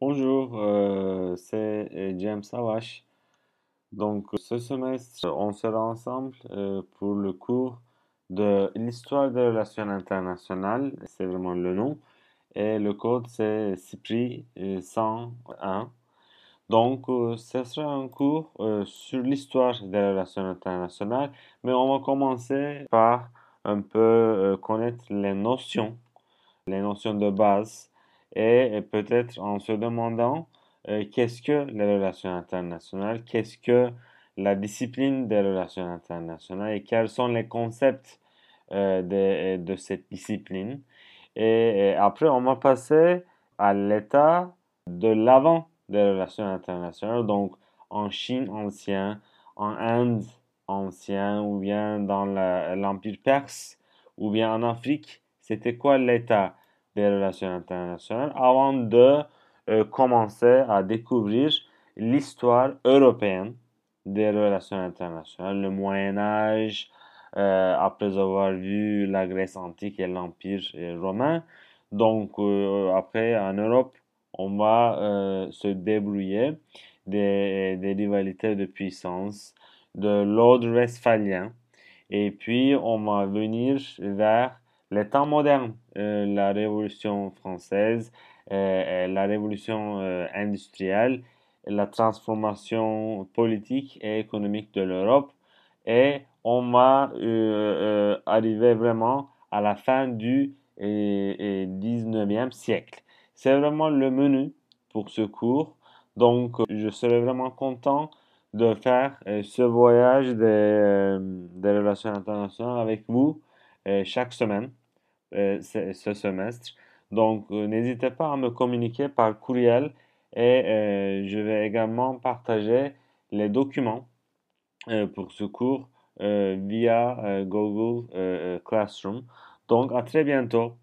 Bonjour, euh, c'est euh, James Savache. Donc, ce semestre, on sera ensemble euh, pour le cours de l'histoire des relations internationales, c'est vraiment le nom, et le code c'est CIPRI 101. Donc, ce sera un cours sur l'histoire des relations internationales, mais on va commencer par un peu connaître les notions, les notions de base et peut-être en se demandant euh, qu'est-ce que les relations internationales, qu'est-ce que la discipline des relations internationales et quels sont les concepts euh, de, de, cette discipline. Et, après, on va passer à l'état de l'avant des relations internationales, donc en Chine ancien, en Inde ancien, ou bien dans l'Empire perse, ou bien en Afrique, c'était quoi l'état des relations internationales avant de euh, commencer à découvrir l'histoire européenne des relations internationales, le Moyen Âge, euh, après avoir vu la Grèce antique et l'Empire euh, romain. Donc après, en Europe, on va se débrouiller des, des, rivalités de puissance, de l'ordre westphalien, et puis on va venir vers les temps modernes, euh, la Révolution française, euh, euh, la Révolution industrielle, la transformation politique et économique de l'Europe, et on va arriver vraiment à la fin du 19e siècle. C'est vraiment le menu pour ce cours. Donc, je serais vraiment content de faire ce voyage des relations internationales avec vous chaque semaine. Euh, ce, semestre. Donc, euh, n'hésitez pas à me communiquer par courriel et euh, je vais également partager les documents pour ce cours via Google Classroom. Donc, à très bientôt.